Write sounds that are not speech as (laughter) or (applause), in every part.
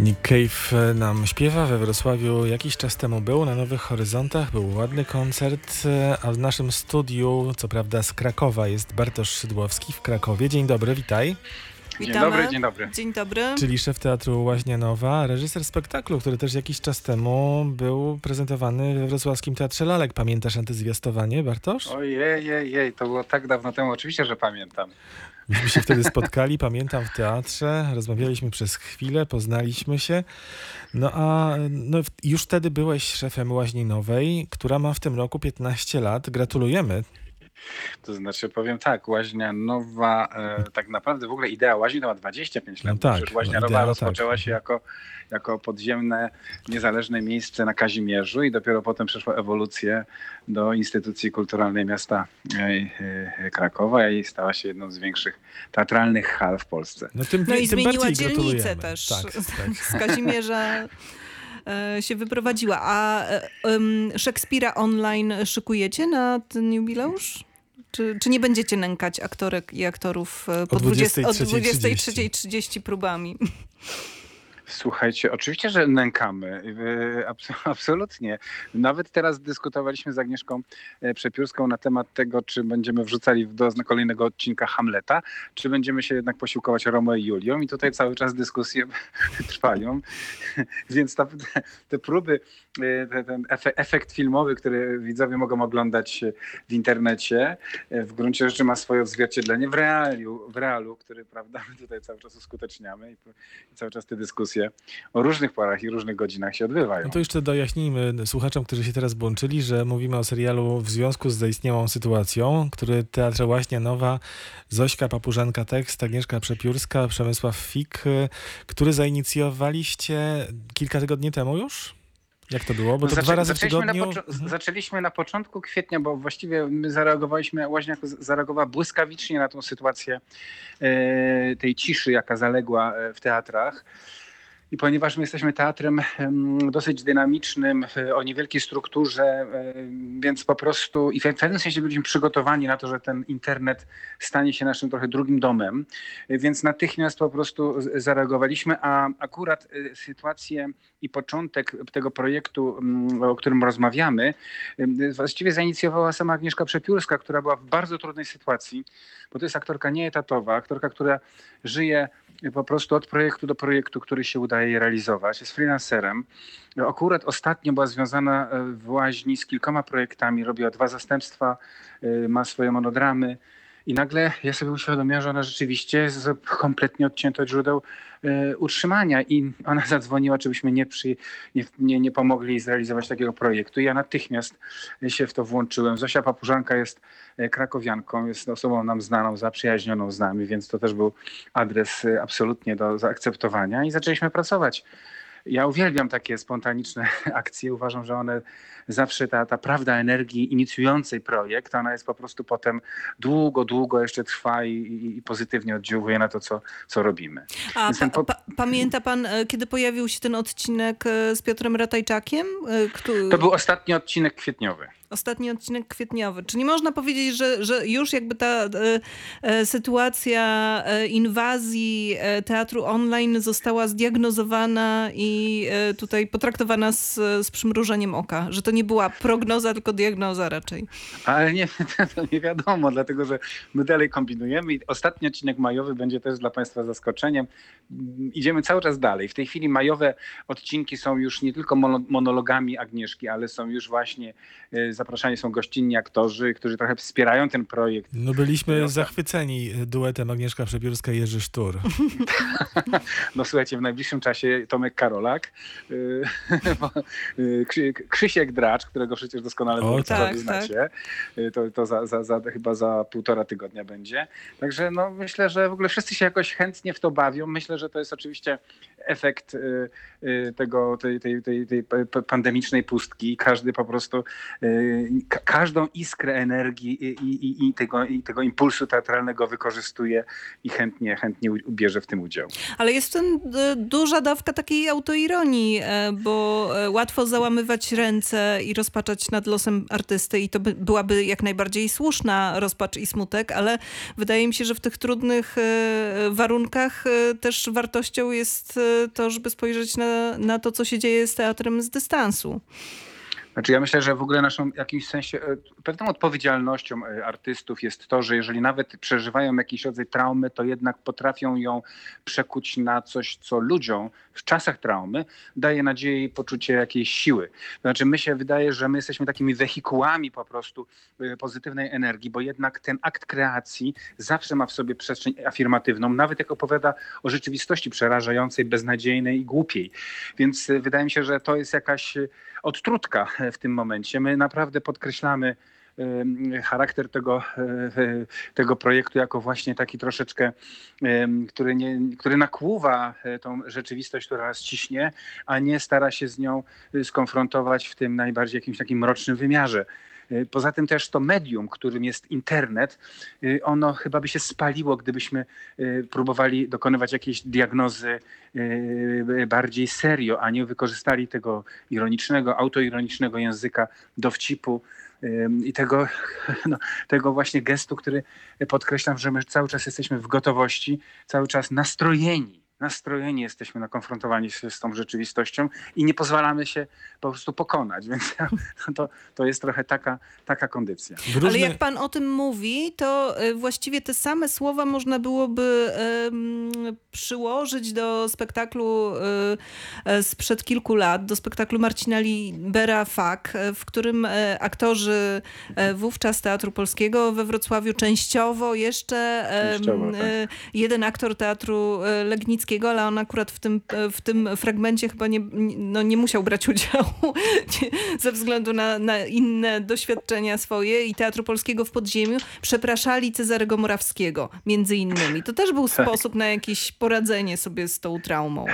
Nick Cave nam śpiewa we Wrocławiu. Jakiś czas temu był na Nowych Horyzontach, był ładny koncert, a w naszym studiu, co prawda z Krakowa, jest Bartosz Szydłowski w Krakowie. Dzień dobry, witaj. Dzień dobry, dzień dobry. Dzień dobry. Czyli szef Teatru Łaźnianowa, reżyser spektaklu, który też jakiś czas temu był prezentowany we Wrocławskim Teatrze Lalek. Pamiętasz antyzwiastowanie, Bartosz? Ojej, jej, jej, to było tak dawno temu, oczywiście, że pamiętam. Myśmy się wtedy spotkali, pamiętam, w teatrze, rozmawialiśmy przez chwilę, poznaliśmy się. No a no, już wtedy byłeś szefem Łaźninowej, która ma w tym roku 15 lat. Gratulujemy. To znaczy, powiem tak, Łaźnia Nowa, e, tak naprawdę w ogóle idea Łaźni to ma 25 lat. No tak, Przecież Łaźnia no Nowa idea, rozpoczęła tak. się jako, jako podziemne, niezależne miejsce na Kazimierzu i dopiero potem przeszła ewolucję do instytucji kulturalnej miasta e, e, Krakowa i stała się jedną z większych teatralnych hal w Polsce. No, tym, No i tym zmieniła dzielnicę gratulujemy. też. Tak, tak. (laughs) Z Kazimierza e, się wyprowadziła. A e, em, Szekspira online szykujecie na ten jubileusz? Czy, czy nie będziecie nękać aktorek i aktorów e, po O 20 od 23:30. 23.30 próbami? (laughs) Słuchajcie, oczywiście, że nękamy. Abs- (laughs) Absolutnie. Nawet teraz dyskutowaliśmy z Agnieszką e, Przepiórską na temat tego, czy będziemy wrzucali do kolejnego odcinka Hamleta, czy będziemy się jednak posiłkować Romeo i Julią. I tutaj cały czas dyskusje (laughs) trwają. (laughs) Więc ta, te, próby, e, te, ten efe, efekt filmowy, który widzowie mogą oglądać w internecie, e, w gruncie rzeczy ma swoje odzwierciedlenie w realu, w realu który prawda, my tutaj cały czas uskuteczniamy i cały czas te dyskusje o różnych porach i różnych godzinach się odbywają. No to jeszcze dojaśnijmy słuchaczom, którzy się teraz włączyli, że mówimy o serialu w związku z zaistniałą sytuacją, który Teatr Łaźnia Nowa, Zośka Papużanka tekst, Agnieszka Przepiórska, Przemysław Fik, który zainicjowaliście kilka tygodni temu już? Jak to było? Bo to Zaczę- dwa razy w zaczęliśmy tygodniu. Na Mhm. Zaczęliśmy na początku kwietnia, bo właściwie my zareagowaliśmy, Łaźniak zareagowała błyskawicznie na tą sytuację e, tej ciszy, jaka zaległa e, w teatrach. I ponieważ my jesteśmy teatrem em, dosyć dynamicznym, o niewielkiej strukturze, więc po prostu i w pewnym sensie byliśmy przygotowani na to, że ten internet stanie się naszym trochę drugim domem, więc natychmiast po prostu zareagowaliśmy, a akurat e, sytuację i początek tego projektu, o którym rozmawiamy, właściwie zainicjowała sama Agnieszka Przepiórska, która była w bardzo trudnej sytuacji, bo to jest aktorka nieetatowa, aktorka, która żyje po prostu od projektu do projektu, który się udaje realizować. Jest freelancerem. Akurat ostatnio była związana e, w Łaźni z kilkoma projektami, robiła dwa zastępstwa, e, ma swoje monodramy. I nagle ja sobie uświadomiłem, że ona rzeczywiście jest kompletnie odcięta od źródeł e, utrzymania. I ona zadzwoniła, czy byśmy nie, przy, nie, nie, nie pomogli zrealizować takiego projektu. I ja natychmiast się w to włączyłem. Zosia Papużanka jest e, krakowianką, jest osobą nam znaną, zaprzyjaźnioną z nami, więc to też był adres e, absolutnie do zaakceptowania. I zaczęliśmy pracować. Ja uwielbiam takie spontaniczne (laughs) akcje. Uważam, że one zawsze ta, ta prawda energii inicjującej projekt, ona jest po prostu potem długo, długo jeszcze trwa i, i, i pozytywnie oddziałuje na to, co, co robimy. A pa, po- pa, pamięta pan, e, kiedy pojawił się ten odcinek e, z Piotrem Ratajczakiem? E, Który... To był ostatni odcinek kwietniowy. Ostatni odcinek kwietniowy. Czyli można powiedzieć, że, że już jakby ta e, e, sytuacja e, inwazji e, teatru online została zdiagnozowana i e, tutaj potraktowana z, z przymrużeniem oka. Że to nie była prognoza, tylko diagnoza raczej. Ale nie, (laughs) to nie wiadomo, dlatego że my dalej kombinujemy i ostatni odcinek majowy będzie też dla Państwa zaskoczeniem. Mm, Idziemy cały czas dalej. W tej chwili majowe odcinki są już nie tylko mono- monologami Agnieszki, ale są już właśnie, zapraszani są gościnni aktorzy, którzy trochę wspierają ten projekt. No byliśmy No, zachwyceni duetem Agnieszka Przepiórska i Jerzy Sztur. (laughs) No słuchajcie, w najbliższym czasie Tomek Karolak, y, (laughs) y, Krzy- Krzysiek Dracz, którego przecież doskonale O, o, tak, znacie, y, to, to za, za, za, chyba za półtora tygodnia będzie. Także no, myślę, że w ogóle wszyscy się jakoś chętnie w to bawią. Myślę, że to jest oczywiście efekt y, y, tego, tej, tej, tej, tej pa- pa- pandemicznej pustki. Każdy po prostu, y, ka- każdą iskrę energii i, i, i- tego, i tego impulsu teatralnego wykorzystuje i chętnie, chętnie bierze w tym udział. Ale jest w tym duża dawka takiej autoironii, e, bo e, łatwo załamywać ręce i rozpaczać nad losem artysty i to by, byłaby jak najbardziej słuszna rozpacz i smutek, ale wydaje mi się, że w tych trudnych e, warunkach też wartością jest to, żeby spojrzeć na, na to, co się dzieje z teatrem z dystansu. Znaczy ja myślę, że w ogóle naszą jakimś sensie e, pewną odpowiedzialnością e, artystów jest to, że jeżeli nawet przeżywają jakiś rodzaj traumy, to jednak potrafią ją przekuć na coś, co ludziom w czasach traumy daje nadzieję i poczucie jakiejś siły. Znaczy my się wydaje, że my jesteśmy takimi wehikułami po prostu e, pozytywnej energii, bo jednak ten akt kreacji zawsze ma w sobie przestrzeń afirmatywną, nawet jak opowiada o rzeczywistości przerażającej, beznadziejnej i głupiej. Więc wydaje mi się, że to jest jakaś odtrutka w tym momencie. My naprawdę podkreślamy charakter tego, e, e, tego projektu jako właśnie taki troszeczkę, który, nie, który nakłuwa e, tą rzeczywistość, która nas ciśnie, a nie stara się z nią y, skonfrontować w tym najbardziej jakimś takim mrocznym wymiarze. Y, Poza tym też to medium, którym jest internet, y, ono chyba by się spaliło, gdybyśmy y, próbowali dokonywać jakiejś diagnozy bardziej serio, a nie wykorzystali tego ironicznego, autoironicznego języka, dowcipu i tego, (laughs) no, tego właśnie gestu, który podkreślam, że my cały czas jesteśmy w gotowości, cały czas nastrojeni. Nastrojeni jesteśmy na konfrontowaniu się z tą rzeczywistością i nie pozwalamy się po prostu pokonać, (laughs) więc to, to jest trochę taka, taka kondycja. W Ale różne- jak pan o tym mówi, to y, właściwie te same słowa można byłoby em, przyłożyć do spektaklu y, sprzed kilku lat, do spektaklu Marcina Libera Fak, w którym aktorzy wówczas Teatru Polskiego we Wrocławiu częściowo jeszcze Częściowo, tak. jeden aktor Teatru y, Ale on akurat w tym, y, w tym fragmencie chyba nie, no nie musiał brać udziału (laughs) ze względu na, na inne doświadczenia swoje i Teatru Polskiego w Podziemiu przepraszali Cezarego Morawskiego, między innymi. To też był Tak. sposób na jakieś poradzenie sobie z tą traumą.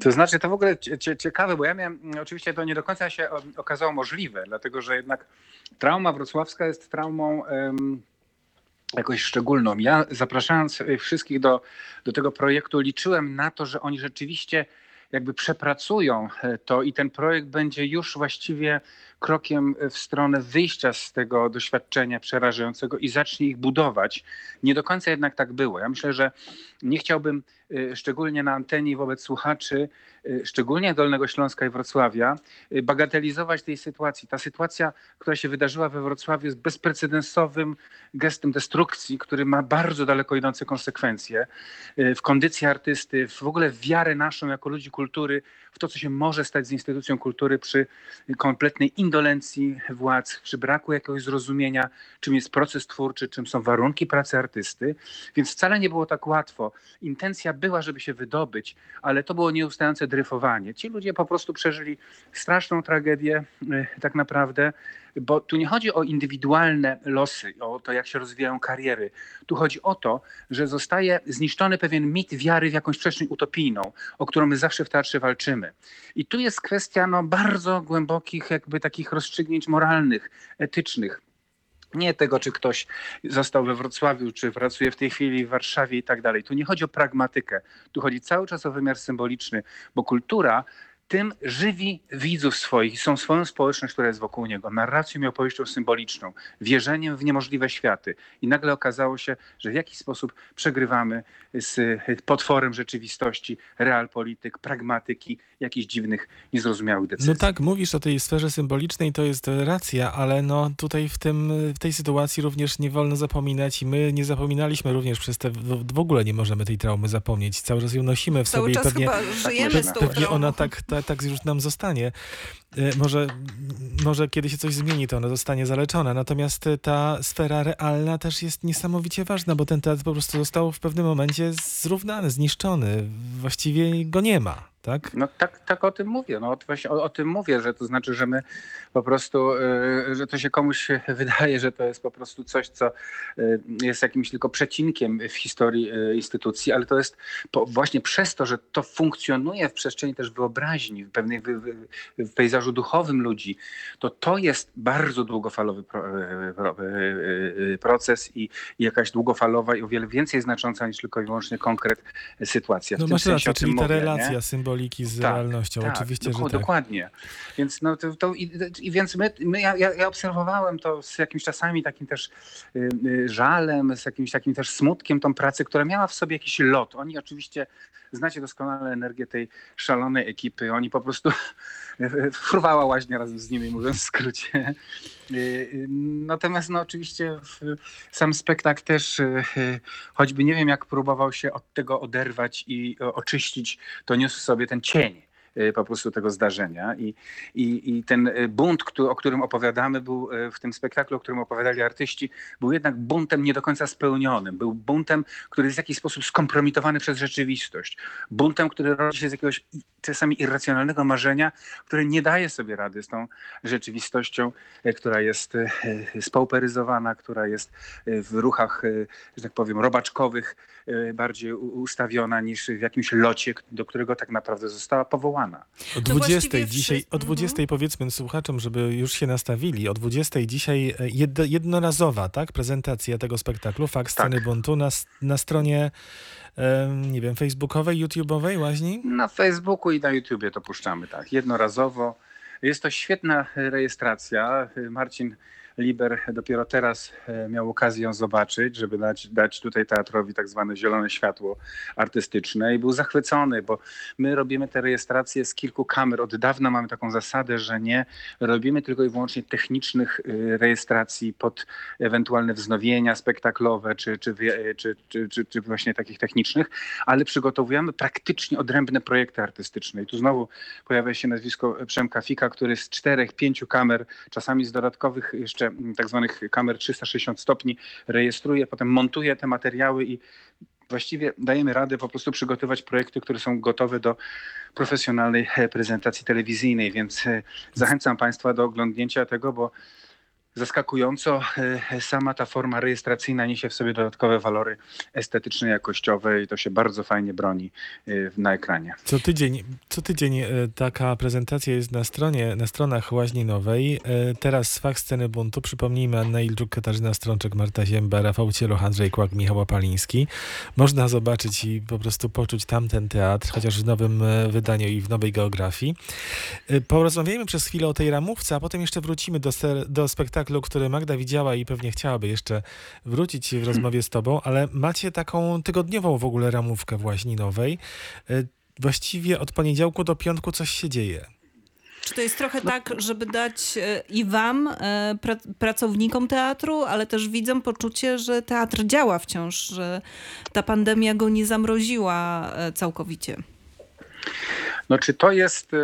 To znaczy, to w ogóle cie- cie- ciekawe, bo ja miałem, oczywiście to nie do końca się okazało możliwe, dlatego że jednak trauma wrocławska jest traumą jakoś szczególną. Ja zapraszając y, wszystkich do, do tego projektu, liczyłem na to, że oni rzeczywiście jakby przepracują e, to i ten projekt będzie już właściwie krokiem w stronę wyjścia z tego doświadczenia przerażającego i zacznie ich budować. Nie do końca jednak tak było. Ja myślę, że nie chciałbym y, szczególnie na antenie wobec słuchaczy, y, szczególnie Dolnego Śląska i Wrocławia, y, bagatelizować tej sytuacji. Ta sytuacja, która się wydarzyła we Wrocławiu jest bezprecedensowym gestem destrukcji, który ma bardzo daleko idące konsekwencje w kondycji artysty, w ogóle w wiarę naszą jako ludzi kultury, w to, co się może stać z instytucją kultury przy kompletnej indolencji władz, przy braku jakiegoś zrozumienia, czym jest proces twórczy, czym są warunki pracy artysty. Więc wcale nie było tak łatwo. Intencja była, żeby się wydobyć, ale to było nieustające dryfowanie. Ci ludzie po prostu przeżyli straszną tragedię, y, tak naprawdę, bo tu nie chodzi o indywidualne losy, o to, jak się rozwijają kariery. Tu chodzi o to, że zostaje zniszczony pewien mit wiary w jakąś przestrzeń utopijną, o którą my zawsze w teatrze walczymy. I tu jest kwestia no, bardzo głębokich, jakby takich rozstrzygnięć moralnych, etycznych. Nie tego, czy ktoś został we Wrocławiu, czy pracuje w tej chwili w Warszawie i tak dalej. Tu nie chodzi o pragmatykę. Tu chodzi cały czas o wymiar symboliczny, bo kultura tym żywi widzów swoich, są swoją społeczność, która jest wokół niego, narracją i opowieścią symboliczną, wierzeniem w niemożliwe światy. I nagle okazało się, że w jakiś sposób przegrywamy z potworem rzeczywistości, realpolityk, pragmatyki, jakichś dziwnych, niezrozumiałych decyzji. No tak, mówisz o tej sferze symbolicznej, to jest racja, ale no tutaj w, tym, w tej sytuacji również nie wolno zapominać i my nie zapominaliśmy również przez te, w, w ogóle nie możemy tej traumy zapomnieć. Cały czas ją nosimy w Cały sobie i czas pewnie, chyba żyjemy z tą pewnie ona tak, ta, tak już nam zostanie. E, Może, może kiedy się coś zmieni, to ona zostanie zaleczona. Natomiast e, ta sfera realna też jest niesamowicie ważna, bo ten teatr po prostu został w pewnym momencie zrównany, zniszczony. Właściwie go nie ma, tak? No tak, tak o tym mówię. No, właśnie o, o tym mówię, że to znaczy, że my po prostu, y, że to się komuś (laughs) wydaje, że to jest po prostu coś, co y, jest jakimś tylko przecinkiem w historii y, instytucji, ale to jest właśnie przez to, że to funkcjonuje w przestrzeni też wyobraźni, w pewnej w pejzażu duchowym ludzi, to to jest bardzo długofalowy pro, pro, proces i, jakaś długofalowa i o wiele więcej znacząca niż tylko i wyłącznie konkret sytuacja. W No tym masz rację, czyli ta mówię, relacja symboliki z Tak, realnością. Tak, Oczywiście, doku- że tak. Dokładnie. Więc, no, to, to, i, i więc my, my ja, ja ja obserwowałem to z jakimś czasami takim też y, y, żalem, z jakimś takim też smutkiem tą pracę, która miała w sobie jakiś lot. Oni oczywiście znacie doskonale energię tej szalonej ekipy. Oni po prostu (laughs) fruwała łaźnia razem z nimi, mówiąc w skrócie. Natomiast no oczywiście sam spektakl też, choćby nie wiem jak próbował się od tego oderwać i oczyścić, to niósł sobie ten cień Y, po prostu tego zdarzenia. I, i, i ten y, bunt, który, o którym opowiadamy, był y, w tym spektaklu, o którym opowiadali artyści, był jednak buntem nie do końca spełnionym. Był buntem, który jest w jakiś sposób skompromitowany przez rzeczywistość. Buntem, który rodzi się z jakiegoś czasami irracjonalnego marzenia, które nie daje sobie rady z tą rzeczywistością, która jest spauperyzowana, która jest w ruchach, że tak powiem, robaczkowych bardziej ustawiona niż w jakimś locie, do którego tak naprawdę została powołana. O 20 no dzisiaj, o 20 mhm. powiedzmy słuchaczom, żeby już się nastawili, o 20 dzisiaj e, jed, jednorazowa, tak, prezentacja tego spektaklu, fakt sceny tak. buntu na, na stronie nie wiem, facebookowej, youtubeowej, łaźni? Na Facebooku i na YouTubie to puszczamy, tak, jednorazowo. Jest to świetna rejestracja. Marcin Liber dopiero teraz e, miał okazję ją zobaczyć, żeby dać, dać tutaj teatrowi tak zwane zielone światło artystyczne i był zachwycony, bo my robimy te rejestracje z kilku kamer. Od dawna mamy taką zasadę, że nie robimy tylko i wyłącznie technicznych y, rejestracji pod ewentualne wznowienia spektaklowe czy, czy, czy, czy, czy, czy właśnie takich technicznych, ale przygotowujemy praktycznie odrębne projekty artystyczne. I tu znowu pojawia się nazwisko Przemka Fika, który z czterech, pięciu kamer, czasami z dodatkowych jeszcze tak zwanych kamer 360 stopni, rejestruje, potem montuje te materiały i właściwie dajemy radę po prostu przygotować projekty, które są gotowe do profesjonalnej prezentacji telewizyjnej, więc e, zachęcam Państwa do oglądnięcia tego, bo zaskakująco e, sama ta forma rejestracyjna niesie w sobie dodatkowe walory estetyczne, jakościowe i to się bardzo fajnie broni e, na ekranie. Co tydzień, co tydzień e, taka prezentacja jest na stronie, na stronach Łaźni Nowej. Teraz z fach sceny buntu. Przypomnijmy Anna Ilczuk, Katarzyna Strączek, Marta Ziemba, Rafał Cieluch, Andrzej Kłak, Michał Paliński. Można zobaczyć i po prostu poczuć tamten teatr, chociaż w nowym wydaniu i w nowej geografii. Porozmawiajmy przez chwilę o tej ramówce, a potem jeszcze wrócimy do, do spektaklu spektaklu, który Magda widziała i pewnie chciałaby jeszcze wrócić w rozmowie z tobą, ale macie taką tygodniową w ogóle ramówkę Właźninowej. E, właściwie od poniedziałku do piątku coś się dzieje. Czy to jest trochę tak, żeby dać e, i wam, e, pra pracownikom teatru, ale też widzom poczucie, że teatr działa wciąż, że ta pandemia go nie zamroziła całkowicie? No czy to jest, e,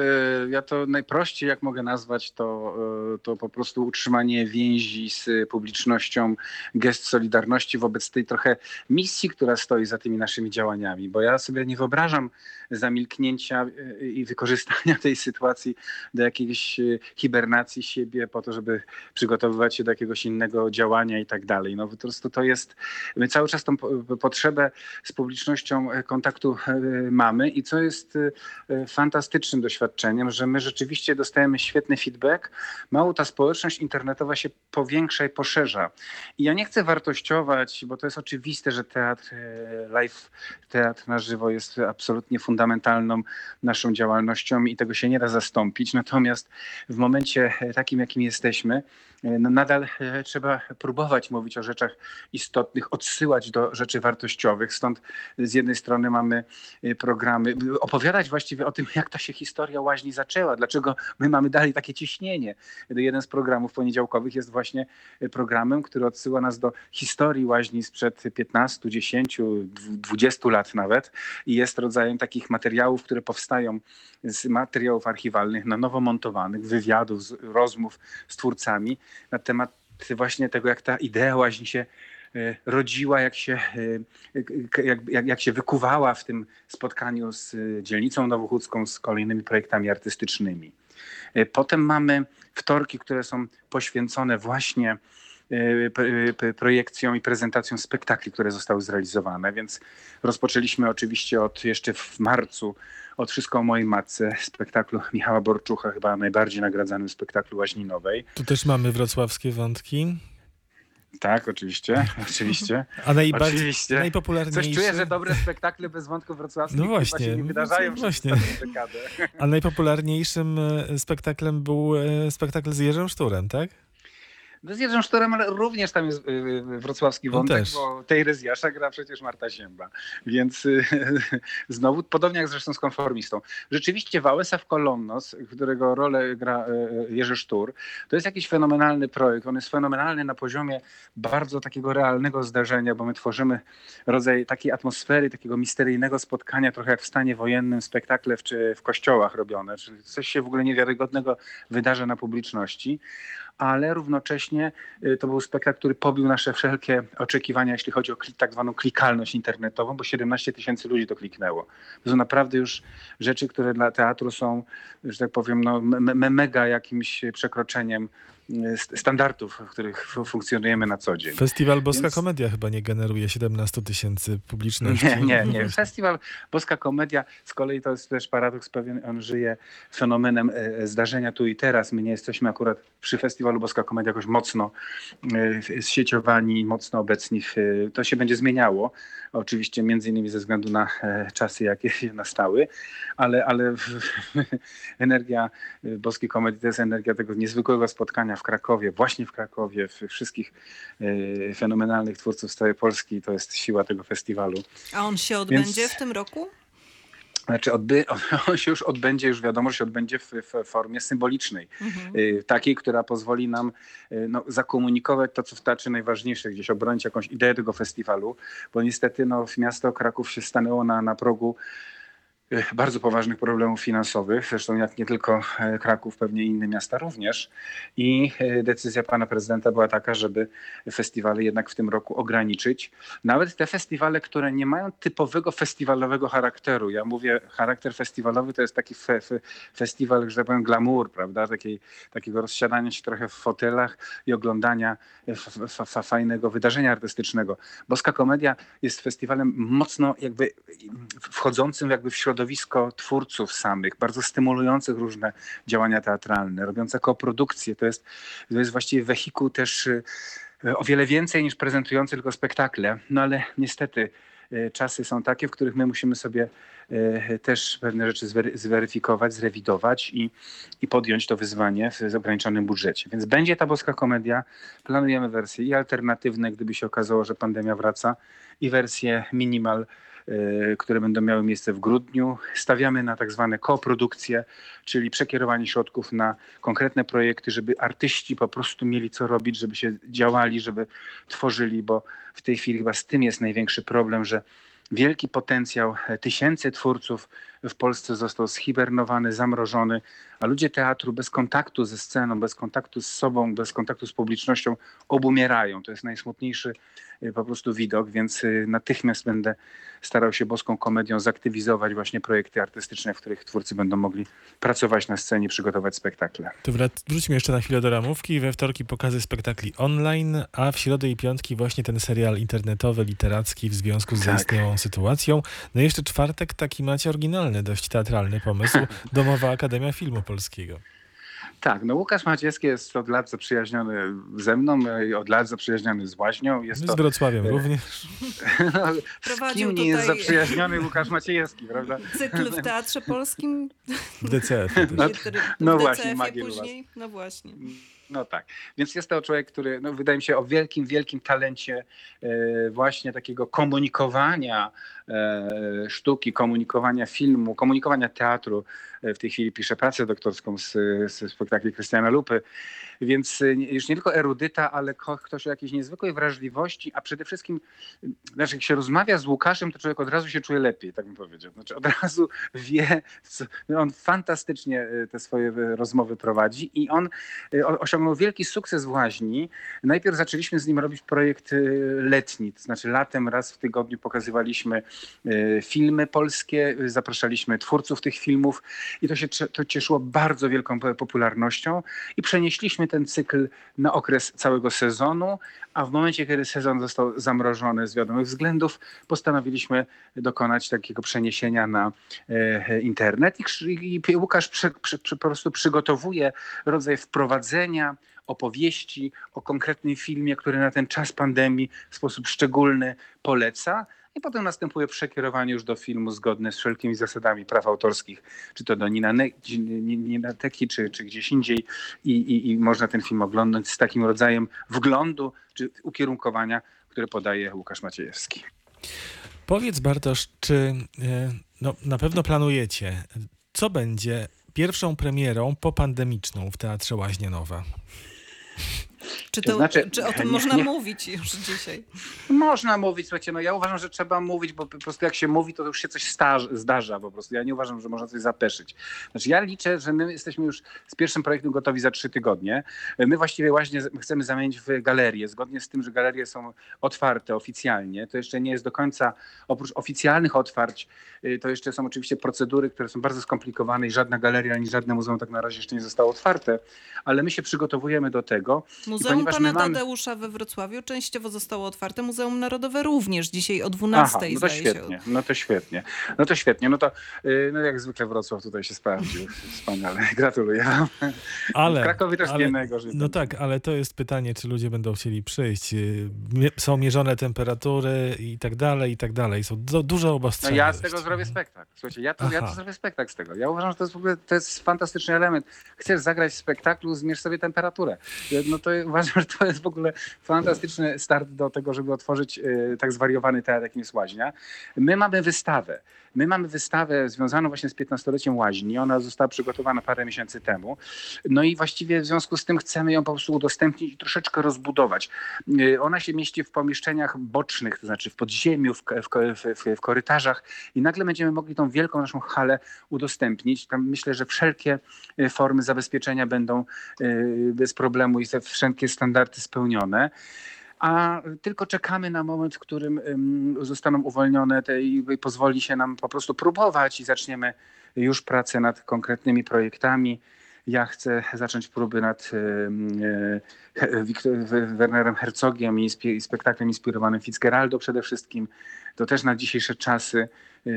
ja to najprościej jak mogę nazwać, to, e, to po prostu utrzymanie więzi z publicznością, gest solidarności wobec tej trochę misji, która stoi za tymi naszymi działaniami, bo ja sobie nie wyobrażam zamilknięcia e, i wykorzystania tej sytuacji do jakiejś hibernacji siebie po to, żeby przygotowywać się do jakiegoś innego działania i tak dalej. No po prostu to jest, my cały czas tą potrzebę z publicznością kontaktu mamy i co jest fantastycznym doświadczeniem, że my rzeczywiście dostajemy świetny feedback. Mało ta społeczność internetowa się powiększa i poszerza. I ja nie chcę wartościować, bo to jest oczywiste, że teatr e, live, teatr na żywo jest absolutnie fundamentalną naszą działalnością i tego się nie da zastąpić. Natomiast w momencie takim, jakim jesteśmy, nadal e, trzeba próbować mówić o rzeczach istotnych, odsyłać do rzeczy wartościowych. Stąd z jednej strony mamy e, programy, opowiadać właściwie o tym, jak ta się historia łaźni zaczęła, dlaczego my mamy dalej takie ciśnienie. Jeden z programów poniedziałkowych jest właśnie e, programem, który odsyła nas do historii łaźni sprzed 15, 10, 20 lat nawet i jest rodzajem takich materiałów, które powstają z materiałów archiwalnych, na nowo montowanych, wywiadów, rozmów z twórcami na temat właśnie tego, jak ta idea łaźni się e, rodziła, jak się, e, jak, jak, jak się wykuwała w tym spotkaniu z dzielnicą nowochódzką, z kolejnymi projektami artystycznymi. E, potem mamy wtorki, które są poświęcone właśnie projekcją i prezentacją spektakli, które zostały zrealizowane, więc rozpoczęliśmy oczywiście od jeszcze w marcu od Wszystko o mojej matce, spektaklu Michała Borczucha, chyba najbardziej nagradzanym spektaklu Łaźninowej. Tu też mamy wrocławskie wątki. Tak, oczywiście, (laughs) oczywiście. A najbardziej, oczywiście. najpopularniejszy... Coś czuję, że dobre spektakle bez wątków wrocławskich no właśnie, się nie wydarzają no właśnie. dekadę. A najpopularniejszym e, spektaklem był e, spektakl z Jerzym Szturem, tak? No z Jerzym Sztorem, ale również tam jest y, wrocławski On wątek, też. bo tej Jasza gra przecież Marta Sięba. Więc y, (laughs) znowu, podobnie jak zresztą z konformistą. Rzeczywiście Wałęsa w Kolonnos, którego rolę gra y, Jerzy Sztur, to jest jakiś fenomenalny projekt. On jest fenomenalny na poziomie bardzo takiego realnego zdarzenia, bo my tworzymy rodzaj takiej atmosfery, takiego misteryjnego spotkania, trochę jak w stanie wojennym, spektakle w, czy w kościołach robione, czyli coś się w ogóle niewiarygodnego wydarza na publiczności ale równocześnie y, to był spektakl, który pobił nasze wszelkie oczekiwania, jeśli chodzi o tak zwaną klikalność internetową, bo 17 tysięcy ludzi to kliknęło. To są naprawdę już rzeczy, które dla teatru są, że tak powiem, no, me, me, mega jakimś przekroczeniem standardów, w których fu- funkcjonujemy na co dzień. Festiwal Boska Więc- Komedia chyba nie generuje 17 tysięcy publiczności. Nie, nie, nie. Festiwal Boska Komedia z kolei to jest też paradoks pewien, on żyje fenomenem e, zdarzenia tu i teraz. My nie jesteśmy akurat przy festiwalu Boska Komedia jakoś mocno e, zsieciowani, mocno obecni. E, to się będzie zmieniało, oczywiście między innymi ze względu na e, czasy, jakie się (laughs) nastały, ale, ale energia e, Boskiej Komedii to jest energia tego niezwykłego spotkania w Krakowie, właśnie w Krakowie, w wszystkich e, fenomenalnych twórców z całej Polski. To jest siła tego festiwalu. A on się odbędzie Więc- w tym roku? Znaczy odby, (laughs) on się już odbędzie, już wiadomo, że się odbędzie w, w formie symbolicznej. Mhm. Y, Takiej, która pozwoli nam y, no, zakomunikować to, co w teatrze najważniejsze, gdzieś obronić jakąś ideę tego festiwalu, bo niestety no, miasto Kraków się stanęło na, na progu bardzo poważnych problemów finansowych, zresztą jak nie tylko e, Kraków, pewnie inne miasta również. I e, decyzja pana prezydenta była taka, żeby festiwale jednak w tym roku ograniczyć. Nawet te festiwale, które nie mają typowego festiwalowego charakteru. Ja mówię, charakter festiwalowy to jest taki fe, fe, festiwal, że tak powiem, glamour, prawda? Takiego rozsiadania się trochę w fotelach i oglądania f, f, fajnego wydarzenia artystycznego. Boska Komedia jest festiwalem mocno jakby wchodzącym jakby w środowisko twórców samych, bardzo stymulujących różne działania teatralne, robiące koprodukcje. To jest, to jest właściwie wehikuł też y, o wiele więcej niż prezentujący tylko spektakle. No ale niestety y, czasy są takie, w których my musimy sobie y, też pewne rzeczy zwery- zweryfikować, zrewidować i, i podjąć to wyzwanie w ograniczonym budżecie. Więc będzie ta boska komedia. Planujemy wersje i alternatywne, gdyby się okazało, że pandemia wraca, i wersje minimal, y, które będą miały miejsce w grudniu. Stawiamy na tak zwane koprodukcje, czyli przekierowanie środków na konkretne projekty, żeby artyści po prostu mieli co robić, żeby się działali, żeby tworzyli, bo w tej chwili chyba z tym jest największy problem, że wielki potencjał tysięcy twórców w Polsce został schibernowany, zamrożony, a ludzie teatru bez kontaktu ze sceną, bez kontaktu z sobą, bez kontaktu z publicznością obumierają. To jest najsmutniejszy e, po prostu widok, więc e, natychmiast będę starał się boską komedią zaktywizować właśnie projekty artystyczne, w których twórcy będą mogli pracować na scenie, przygotować spektakle. To wróćmy jeszcze na chwilę do ramówki. We wtorki pokazy spektakli online, a w środę i piątki właśnie ten serial internetowy, literacki w związku z Tak. zaistniałą sytuacją. No i jeszcze czwartek taki macie oryginalny, dość teatralny pomysł. Domowa Akademia Filmu Polskiego. Tak, no Łukasz Maciejski jest od lat zaprzyjaźniony ze mną i od lat zaprzyjaźniony z Łaźnią. Jest Z to, Wrocławiem e, również. (laughs) no, z kim nie jest zaprzyjaźniony Łukasz Maciejewski, prawda? (laughs) Cykl w Teatrze Polskim? W DCF. No, no w właśnie, później. No właśnie. No tak. Więc jest to człowiek, który no, wydaje mi się o wielkim, wielkim talencie e, właśnie takiego komunikowania e, sztuki, komunikowania filmu, komunikowania teatru. E, w tej chwili pisze pracę doktorską z, z spektakli Krystiana Lupy. Więc nie- już nie tylko erudyta, ale ktoś o jakiejś niezwykłej wrażliwości, a przede wszystkim, znaczy jak się rozmawia z Łukaszem, to człowiek od razu się czuje lepiej, tak bym powiedział. Znaczy od razu (laughs) wie, co, no on fantastycznie e, te swoje e, rozmowy prowadzi i on osiągnął wielki sukces w Łaźni. Najpierw zaczęliśmy z nim robić projekt letni, to znaczy latem raz w tygodniu pokazywaliśmy filmy polskie, zapraszaliśmy twórców tych filmów i to się to cieszyło bardzo wielką po- popularnością i przenieśliśmy ten cykl na okres całego sezonu, a w momencie, kiedy sezon został zamrożony z wiadomych względów, postanowiliśmy dokonać takiego przeniesienia na e, internet i, i Łukasz przy, przy, przy, po prostu przygotowuje rodzaj wprowadzenia, opowieści o konkretnym filmie, który na ten czas pandemii w sposób szczególny poleca. I potem następuje przekierowanie już do filmu zgodne z wszelkimi zasadami praw autorskich, czy to do Nina Ne- Ninateki, czy, czy gdzieś indziej I, i, i można ten film oglądać z takim rodzajem wglądu czy ukierunkowania, które podaje Łukasz Maciejewski. Powiedz Bartosz, czy e, no, na pewno planujecie, co będzie pierwszą premierą popandemiczną w Teatrze Łaźnie Nowa? Czy, To to, znaczy- czy o tym nie- można nie- mówić już dzisiaj? Można mówić, słuchajcie, no ja uważam, że trzeba mówić, bo po prostu jak się mówi, to już się coś staż, zdarza po prostu. Ja nie uważam, że można coś zapeszyć. Znaczy ja liczę, że my jesteśmy już z pierwszym projektem gotowi za trzy tygodnie. My właściwie właśnie chcemy zamienić w galerię, zgodnie z tym, że galerie są otwarte oficjalnie. To jeszcze nie jest do końca, oprócz oficjalnych otwarć, y, to jeszcze są oczywiście procedury, które są bardzo skomplikowane i żadna galeria, ani żadne muzeum tak na razie jeszcze nie zostało otwarte, ale my się przygotowujemy do tego. Muzeum ponieważ pana my mamy- Tadeusza we Wrocławiu częściowo zostało otwarte. Muzeum Narodowe również dzisiaj o 12 Aha, no to zdaje się. świetnie, no to świetnie. No to świetnie, no to y, no jak zwykle Wrocław tutaj się sprawdził. (laughs) Wspaniale, gratuluję wam. Ale, W Krakowie też ale- nie najgorzej. No tak, ale to jest pytanie, czy ludzie będą chcieli przyjść. Y, Są mierzone temperatury i tak dalej, i tak dalej. Są du- duże No obostrzenia. ja z tego zrobię spektakl. Słuchajcie, ja to, ja to zrobię spektakl z tego. Ja uważam, że to jest w ogóle to jest fantastyczny element. Chcesz zagrać w spektaklu, zmierz sobie temperaturę. No to uważam, że to jest w ogóle fantastyczny start do tego, żeby otworzyć y, tak zwariowany teatr, jakim jest Łaźnia. My mamy wystawę. My mamy wystawę związaną właśnie z 15-leciem Łaźni. Ona została przygotowana parę miesięcy temu. No i właściwie w związku z tym chcemy ją po prostu udostępnić i troszeczkę rozbudować. Y, Ona się mieści w pomieszczeniach bocznych, to znaczy w podziemiu, w, w, w, w korytarzach i nagle będziemy mogli tą wielką naszą halę udostępnić. Tam myślę, że wszelkie y, formy zabezpieczenia będą y, bez problemu i te wszelkie standardy spełnione. A tylko czekamy na moment, w którym ym, zostaną uwolnione te i pozwoli się nam po prostu próbować i zaczniemy już pracę nad konkretnymi projektami. Ja chcę zacząć próby nad He- Wiktor- W- Wernerem Herzogiem i spe- i spektaklem inspirowanym Fitzgeraldo przede wszystkim. To też na dzisiejsze czasy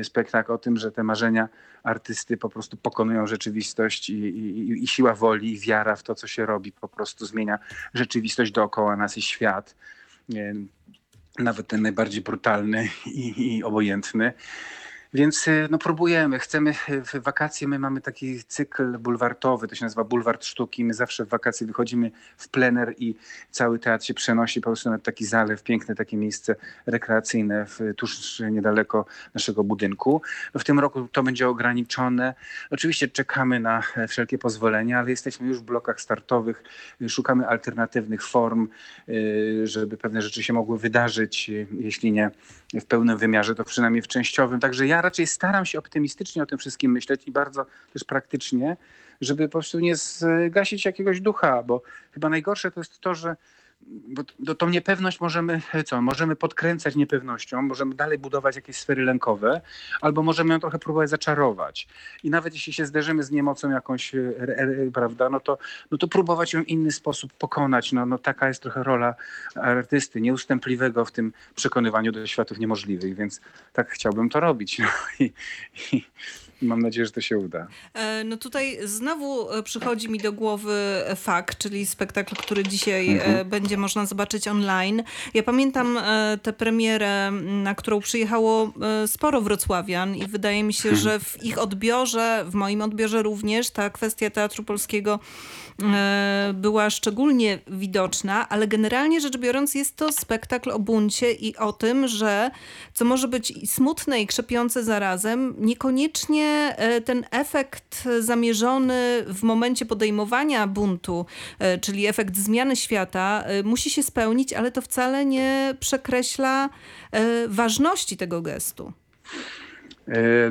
spektakl o tym, że te marzenia artysty po prostu pokonują rzeczywistość i, i, i siła woli i wiara w to, co się robi, po prostu zmienia rzeczywistość dookoła nas i świat. Nawet ten najbardziej brutalny i, i obojętny. Więc y, no, próbujemy. Chcemy y, w wakacje, my mamy taki cykl bulwartowy, to się nazywa Bulwart Sztuki. My zawsze w wakacje wychodzimy w plener i cały teatr się przenosi po prostu na taki zalew, piękne takie miejsce rekreacyjne w, tuż niedaleko naszego budynku. W tym roku to będzie ograniczone. Oczywiście czekamy na e, wszelkie pozwolenia, ale jesteśmy już w blokach startowych. Szukamy alternatywnych form, y, żeby pewne rzeczy się mogły wydarzyć, jeśli nie w pełnym wymiarze, to przynajmniej w częściowym. Także ja raczej staram się optymistycznie o tym wszystkim myśleć i bardzo też praktycznie, żeby po prostu nie zgasić jakiegoś ducha, bo chyba najgorsze to jest to, że bo tą niepewność możemy, (laughs) co, możemy podkręcać niepewnością, możemy dalej budować jakieś sfery lękowe, albo możemy ją trochę próbować zaczarować. I nawet jeśli się zderzymy z niemocą jakąś, e, e, prawda, no to, no to próbować ją w inny sposób pokonać. No, no taka jest trochę rola artysty, nieustępliwego w tym przekonywaniu do światów niemożliwych, więc tak chciałbym to robić. No (laughs) i, i mam nadzieję, że to się uda. E, No tutaj znowu e, przychodzi mi do głowy fakt, czyli spektakl, który dzisiaj Mhm. e, będzie można zobaczyć online. Ja pamiętam tę premierę, na którą przyjechało sporo wrocławian i wydaje mi się, że w ich odbiorze, w moim odbiorze również, ta kwestia Teatru Polskiego była szczególnie widoczna, ale generalnie rzecz biorąc jest to spektakl o buncie i o tym, że co może być i smutne i krzepiące zarazem, niekoniecznie e, ten efekt zamierzony w momencie podejmowania buntu, e, czyli efekt zmiany świata, e, musi się spełnić, ale to wcale nie przekreśla ważności tego gestu.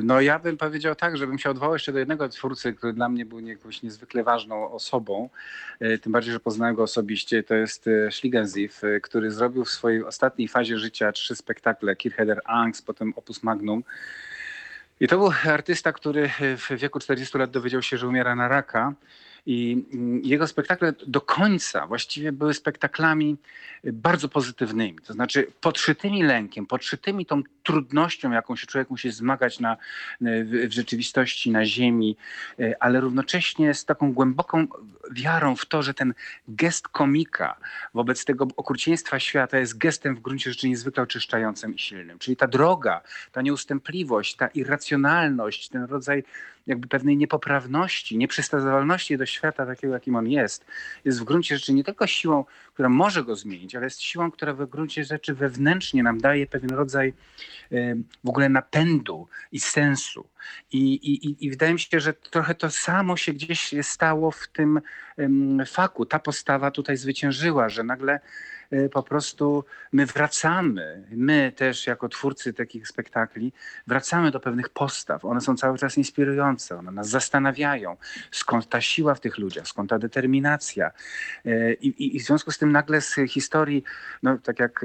No ja bym powiedział tak, żebym się odwołał jeszcze do jednego twórcy, który dla mnie był jakąś niezwykle ważną osobą, tym bardziej, że poznałem go osobiście, to jest Schlingensief, e, który zrobił w swojej ostatniej fazie życia trzy spektakle, Kircheder Angst, potem Opus Magnum. I to był artysta, który w wieku 40 lat dowiedział się, że umiera na raka I mm, jego spektakle do końca właściwie były spektaklami y, bardzo pozytywnymi. To znaczy podszytymi lękiem, podszytymi tą trudnością, jaką się człowiek musi zmagać na, w, w rzeczywistości, na ziemi, y, ale równocześnie z taką głęboką wiarą w to, że ten gest komika wobec tego okrucieństwa świata jest gestem w gruncie rzeczy niezwykle oczyszczającym i silnym. Czyli ta droga, ta nieustępliwość, ta irracjonalność, ten rodzaj jakby pewnej niepoprawności, nieprzystawalności do świata takiego, jakim on jest, jest w gruncie rzeczy nie tylko siłą, która może go zmienić, ale jest siłą, która w gruncie rzeczy wewnętrznie nam daje pewien rodzaj em, w ogóle napędu i sensu. I, i, i- wydaje mi się, że trochę to samo się gdzieś stało w tym faku. Ta postawa tutaj zwyciężyła, że nagle po prostu my wracamy, my też jako twórcy takich spektakli, wracamy do pewnych postaw. One są cały czas inspirujące, one nas zastanawiają, skąd ta siła w tych ludziach, skąd ta determinacja. E, I, i, i w związku z tym nagle z historii, no tak jak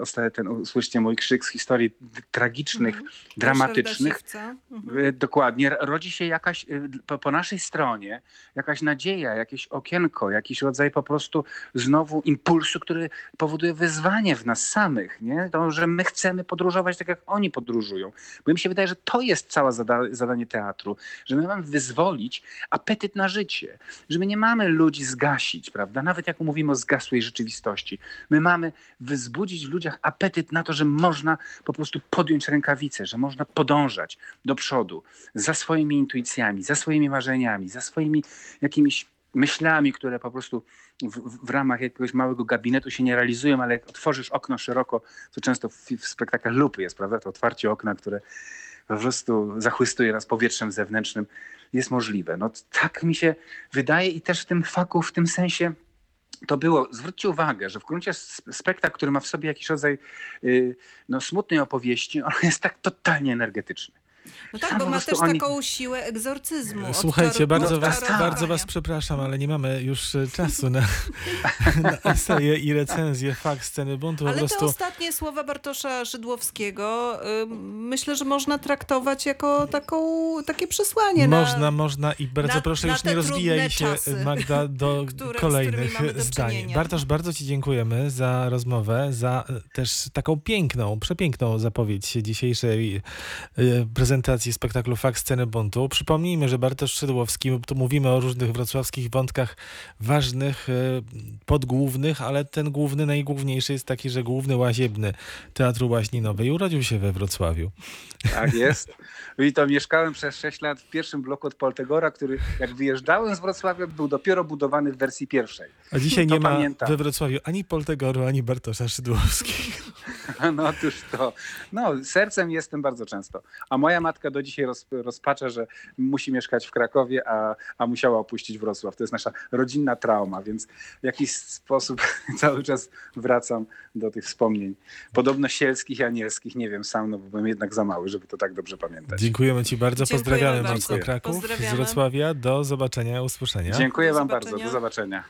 ostatnio ten, usłyszcie mój krzyk, z historii tragicznych, Mhm. dramatycznych. Mhm. Dokładnie. Rodzi się jakaś po, po naszej stronie jakaś nadzieja, jakieś okienko, jakiś rodzaj po prostu znowu impulsu, który powoduje wyzwanie w nas samych, nie? To, że my chcemy podróżować tak, jak oni podróżują. Bo mi się wydaje, że to jest całe zada zadanie teatru, że my mamy wyzwolić apetyt na życie, że my nie mamy ludzi zgasić, prawda? Nawet jak mówimy o zgasłej rzeczywistości. My mamy wzbudzić w ludziach apetyt na to, że można po prostu podjąć rękawice, że można podążać do przodu za swoimi intuicjami, za swoimi marzeniami, za swoimi jakimiś myślami, które po prostu w, w- ramach jakiegoś małego gabinetu się nie realizują, ale jak otworzysz okno szeroko, co często w, w spektaklach lupy jest, prawda? To otwarcie okna, które po prostu zachłystuje nas powietrzem zewnętrznym, jest możliwe. No tak mi się wydaje i też w tym faku, w tym sensie to było, zwróćcie uwagę, że w gruncie spektakl, który ma w sobie jakiś rodzaj y, no, smutnej opowieści, on jest tak totalnie energetyczny. No tak, bo ma też oni- taką siłę egzorcyzmu. Słuchajcie, bardzo was, bardzo was przepraszam, ale nie mamy już e, czasu na, (laughs) na eseje i recenzje fakt sceny buntu. Po Ale te prostu ostatnie słowa Bartosza Szydłowskiego ym, myślę, że można traktować jako taką, takie przesłanie można, na... można i bardzo na- proszę na już te nie rozwijaj się czasy, Magda do (laughs) które- kolejnych mamy do zdań. czynienia. Bartosz, bardzo ci dziękujemy za rozmowę, za e, też taką piękną, przepiękną zapowiedź dzisiejszej e, prezentacji spektaklu Fakt Sceny Buntu. Przypomnijmy, że Bartosz Szydłowski, tu mówimy o różnych wrocławskich wątkach ważnych, e, podgłównych, ale ten główny, najgłówniejszy jest taki, że główny łaziebny Teatru Łaźni Nowej urodził się we Wrocławiu. Tak jest. I to mieszkałem przez 6 lat w pierwszym bloku od Poltegora, który jak wyjeżdżałem z Wrocławia, był dopiero budowany w wersji pierwszej. A dzisiaj To nie ma pamiętam. we Wrocławiu ani Poltegoru, ani Bartosza Szydłowskiego. (laughs) No otóż to. No, sercem jestem bardzo często. A moja matka do dzisiaj roz, rozpacza, że musi mieszkać w Krakowie, a, a musiała opuścić Wrocław. To jest nasza rodzinna trauma, więc w jakiś sposób (laughs) cały czas wracam do tych wspomnień. Podobno sielskich i anielskich, nie wiem sam, no bo byłem jednak za mały, żeby to tak dobrze pamiętać. Dziękujemy Ci bardzo. Dziękujemy Pozdrawiamy bardzo. mocno Kraków z. Wrocławia. Do zobaczenia, usłyszenia. Dziękuję Do Wam bardzo. Do zobaczenia.